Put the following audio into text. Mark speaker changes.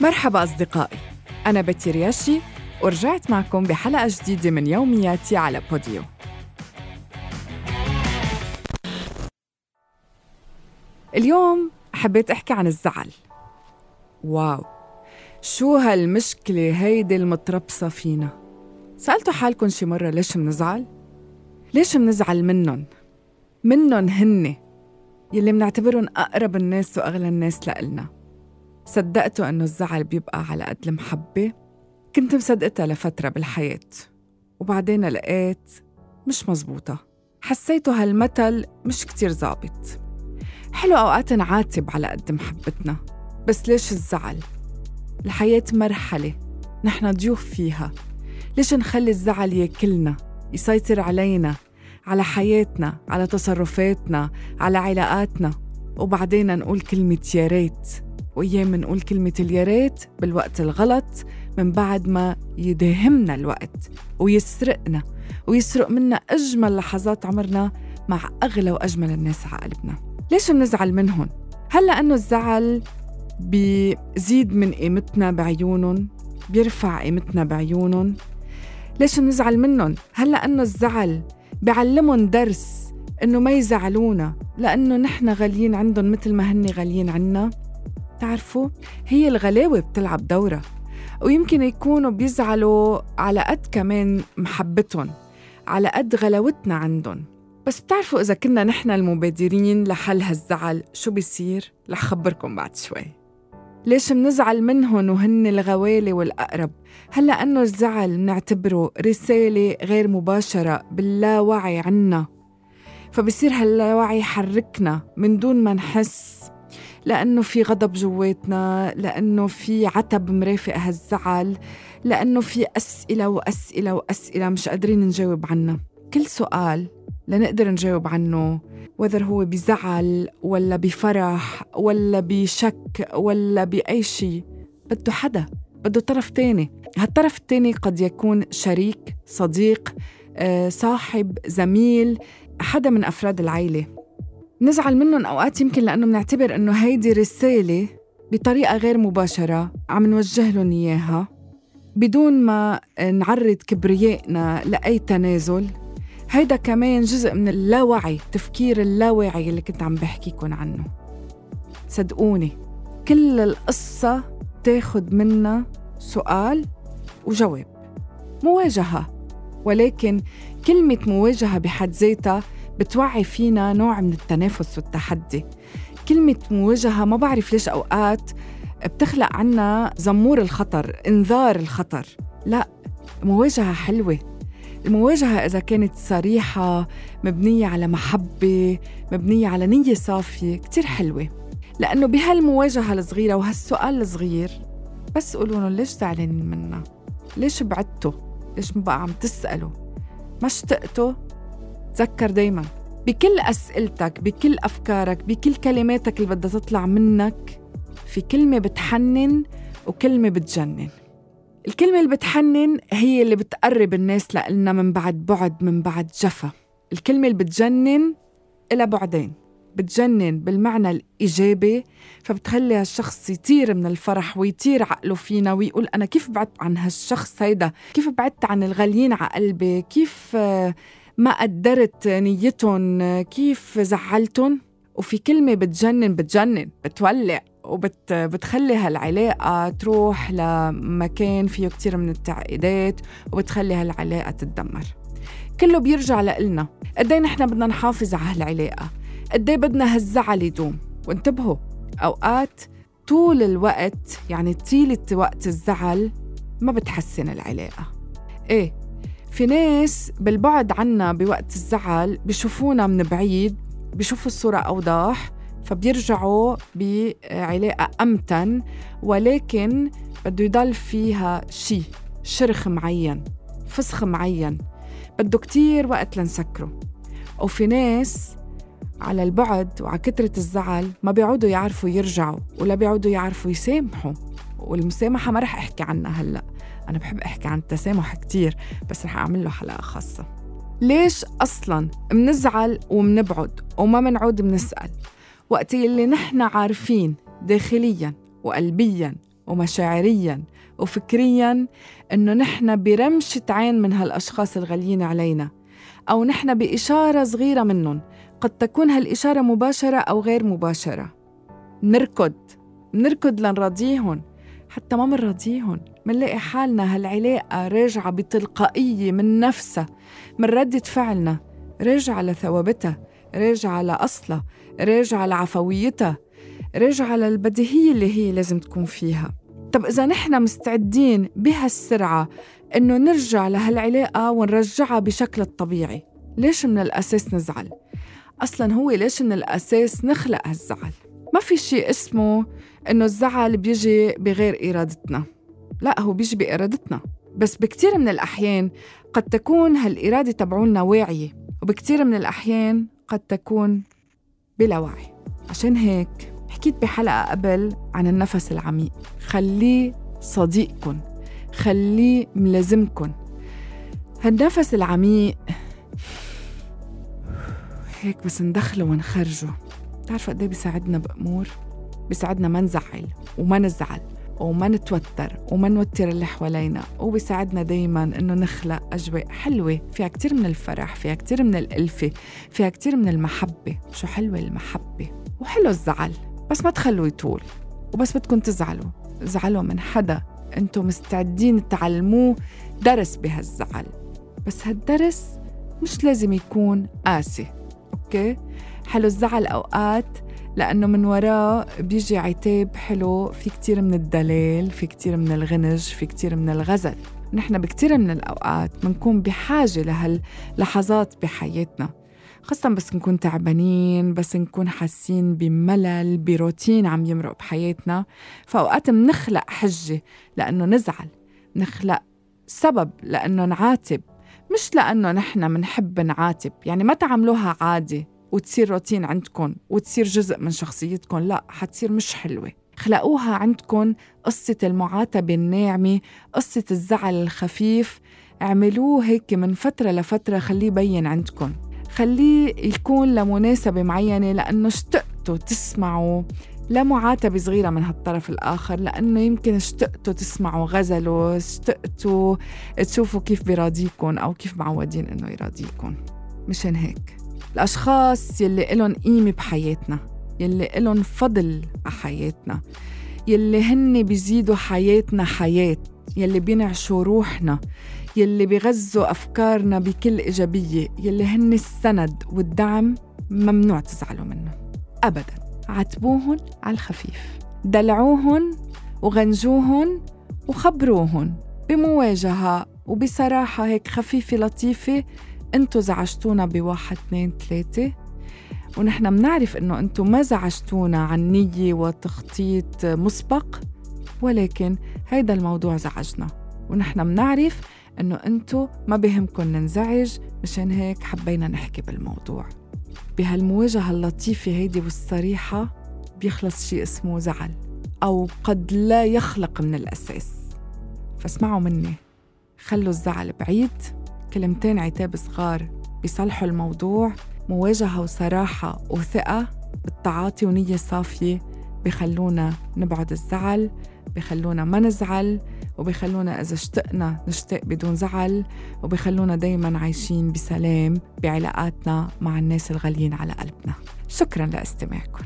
Speaker 1: مرحبا أصدقائي. أنا بتي رياشي ورجعت معكم بحلقة جديدة من يومياتي على بوديو. اليوم حبيت أحكي عن الزعل. واو شو هالمشكلة هيدي المتربصة فينا؟ سألتوا حالكم شي مرة ليش منزعل؟ ليش منزعل منن؟ منن هن يلي منعتبرهم أقرب الناس وأغلى الناس لإلنا. صدقتوا إنه الزعل بيبقى على قد المحبة؟ كنت مصدقتها لفترة بالحياة وبعدين لقيت مش مزبوطة. حسيته هالمثل مش كتير ظابط. حلو أوقات نعاتب على قد محبتنا بس ليش الزعل؟ الحياة مرحلة نحن ضيوف فيها. ليش نخلي الزعل ياكلنا يسيطر علينا على حياتنا على تصرفاتنا على علاقاتنا؟ وبعدين نقول كلمة يا ريت وأيام نقول كلمة اليا ريت بالوقت الغلط من بعد ما يداهمنا الوقت ويسرقنا ويسرق منا أجمل لحظات عمرنا مع أغلى وأجمل الناس على قلبنا ليش بنزعل منهم؟ هل لأنه الزعل بيزيد من قيمتنا بعيونهم؟ بيرفع قيمتنا بعيونهم؟ ليش بنزعل منهم؟ هل لأنه الزعل بيعلمهم درس إنه ما يزعلونا لأنه نحن غاليين عندهم مثل ما هن غاليين عنا؟ تعرفوا هي الغلاوة بتلعب دورة ويمكن يكونوا بيزعلوا على قد كمان محبتهم على قد غلاوتنا عندهم بس بتعرفوا إذا كنا نحن المبادرين لحل هالزعل شو بيصير؟ رح خبركم بعد شوي ليش منزعل منهم وهن الغوالي والأقرب؟ هل لأنه الزعل منعتبره رسالة غير مباشرة باللاوعي عنا فبصير هاللاوعي يحركنا من دون ما نحس لأنه في غضب جواتنا لأنه في عتب مرافق هالزعل لأنه في أسئلة وأسئلة وأسئلة مش قادرين نجاوب عنها. كل سؤال لنقدر نجاوب عنه وذر هو بزعل ولا بفرح ولا بشك ولا بأي شيء بده حدا بده طرف تاني. هالطرف التاني قد يكون شريك صديق آه، صاحب زميل حدا من أفراد العيلة. نزعل منهم أوقات يمكن لأنه بنعتبر إنه هيدي رسالة بطريقة غير مباشرة عم نوجه لهم إياها. بدون ما نعرض كبريائنا لأي تنازل هيدا كمان جزء من اللاوعي التفكير اللاواعي اللي كنت عم بحكيكم عنه. صدقوني كل القصة تاخد منا سؤال وجواب مواجهة. ولكن كلمة مواجهة بحد ذاتها بتوعي فينا نوع من التنافس والتحدي. كلمة مواجهة ما بعرف ليش أوقات بتخلق عنا زمور الخطر إنذار الخطر. لا مواجهة حلوة. المواجهة إذا كانت صريحة مبنية على محبة مبنية على نية صافية كتير حلوة. لأنه بهالمواجهة الصغيرة وهالسؤال الصغير بس قولوا ليش زعلانين منا؟ ليش بعدتوا؟ ليش ما بقى عم تسألوا؟ ما اشتقتوا؟ تذكر دايما. بكل أسئلتك بكل أفكارك بكل كلماتك اللي بدها تطلع منك في كلمة بتحنن وكلمة بتجنن. الكلمة اللي بتحنن هي اللي بتقرب الناس لإلنا من بعد بعد من بعد جفا. الكلمة اللي بتجنن إلها بعدين. بتجنن بالمعنى الإيجابي فبتخلي هالشخص يطير من الفرح ويطير عقله فينا ويقول أنا كيف بعدت عن هالشخص هيدا؟ كيف بعدت عن الغاليين على قلبي كيف ما قدرت نيتهم كيف زعلتهم؟ وفي كلمة بتجنن بتجنن بتولع وبتخلي هالعلاقة تروح لمكان فيه كتير من التعقيدات وبتخلي هالعلاقة تتدمر. كله بيرجع لإلنا. قدي نحن بدنا نحافظ على هالعلاقة؟ قدي بدنا هالزعل يدوم؟ وانتبهوا أوقات طول الوقت يعني طيلة وقت الزعل ما بتحسن العلاقة. إيه في ناس بالبعد عنا بوقت الزعل بشوفونا من بعيد بشوفوا الصورة أوضح فبيرجعوا بعلاقة أمتن ولكن بده يضل فيها شيء شرخ معين فسخ معين. بده كتير وقت لنسكره. وفي ناس على البعد وعلى كترة الزعل ما بيعودوا يعرفوا يرجعوا ولا بيعودوا يعرفوا يسامحوا. والمسامحة ما رح أحكي عنها هلأ. أنا بحب أحكي عن التسامح كتير بس رح أعمل له حلقة خاصة. ليش أصلا منزعل ومنبعد وما منعود منسأل؟ وقت اللي نحن عارفين داخليا وقلبيا ومشاعريا وفكريا إنه نحن برمشة عين من هالأشخاص الغاليين علينا أو نحن بإشارة صغيرة منهم قد تكون هالإشارة مباشرة أو غير مباشرة. نركض. نركض لنراضيهم حتى ما منراضيهم منلاقي حالنا هالعلاقة راجعة بتلقائية من نفسها من ردة فعلنا راجعة لثوابتها راجعة لأصلها راجعة لعفويتها راجعة للبديهية اللي هي لازم تكون فيها طب إذا نحن مستعدين بهالسرعة إنه نرجع لهالعلاقة ونرجعها بشكل الطبيعي ليش من الأساس نزعل؟ أصلا هو ليش من الأساس نخلق هالزعل؟ ما في شيء اسمه إنه الزعل بيجي بغير إرادتنا. لا هو بيجي بإرادتنا. بس بكتير من الأحيان قد تكون هالإرادة تبعولنا واعية وبكتير من الأحيان قد تكون بلا وعي. عشان هيك حكيت بحلقة قبل عن النفس العميق. خليه صديقكن. خليه ملازمكن. هالنفس العميق هيك بس ندخله ونخرجه. بتعرفوا قد إيه بيساعدنا بأمور؟ بيساعدنا ما نزعل وما نزعل وما نتوتر وما نوتر اللي حوالينا. وبيساعدنا دايما إنه نخلق أجواء حلوة. فيها كتير من الفرح فيها كتير من الألفة فيها كتير من المحبة. شو حلوة المحبة؟ وحلو الزعل. بس ما تخلوه يطول. وبس بدكم تزعلوا. زعلوا من حدا. أنتم مستعدين تعلموه درس بهالزعل. بس هالدرس مش لازم يكون قاسي أوكي؟ حلو الزعل أوقات لأنه من وراه بيجي عتاب حلو في كتير من الدلال في كتير من الغنج في كتير من الغزل. نحن بكتير من الأوقات بنكون بحاجة لهاللحظات بحياتنا. خاصة بس نكون تعبانين بس نكون حاسين بملل بروتين عم يمرق بحياتنا. فأوقات منخلق حجة لأنه نزعل نخلق سبب لأنه نعاتب. مش لأنه نحن منحب نعاتب يعني ما تعملوها عادي وتصير روتين عندكم وتصير جزء من شخصيتكم لا حتصير مش حلوة. خلقوها عندكم قصة المعاتبة الناعمة قصة الزعل الخفيف. اعملوه هيك من فترة لفترة خليه يبين عندكم خليه يكون لمناسبة معينة لأنه اشتقتوا تسمعوا لمعاتبة صغيرة من هالطرف الآخر لأنه يمكن اشتقتوا تسمعوا غزله اشتقتوا تشوفوا كيف بيراضيكم أو كيف معودين إنه يراضيكم مشان هيك. الأشخاص يلي إلهم قيمة بحياتنا يلي إلهم فضل بحياتنا يلي هن بيزيدوا حياتنا حياة يلي بينعشوا روحنا يلي بيغذوا أفكارنا بكل إيجابية يلي هن السند والدعم ممنوع تزعلوا منه. أبدا عاتبوهن على الخفيف دلعوهن وغنجوهن وخبروهن بمواجهة وبصراحة هيك خفيفة لطيفة انتو زعجتونا بواحد اثنين ثلاثة. ونحن منعرف إنه انتو ما زعجتونا عن نية وتخطيط مسبق ولكن هيدا الموضوع زعجنا. ونحن منعرف إنه انتو ما بهمكن ننزعج مشان هيك حبينا نحكي بالموضوع. بهالمواجهة اللطيفة هيدي والصريحة بيخلص شيء اسمه زعل أو قد لا يخلق من الأساس. فاسمعوا مني. خلوا الزعل بعيد. كلمتين عتاب صغار بيصلحوا الموضوع مواجهة وصراحة وثقة بالتعاطي ونية صافية بخلونا نبعد الزعل بخلونا ما نزعل وبخلونا إذا اشتقنا نشتاق بدون زعل وبخلونا دايما عايشين بسلام بعلاقاتنا مع الناس الغاليين على قلبنا. شكرا لاستماعكم.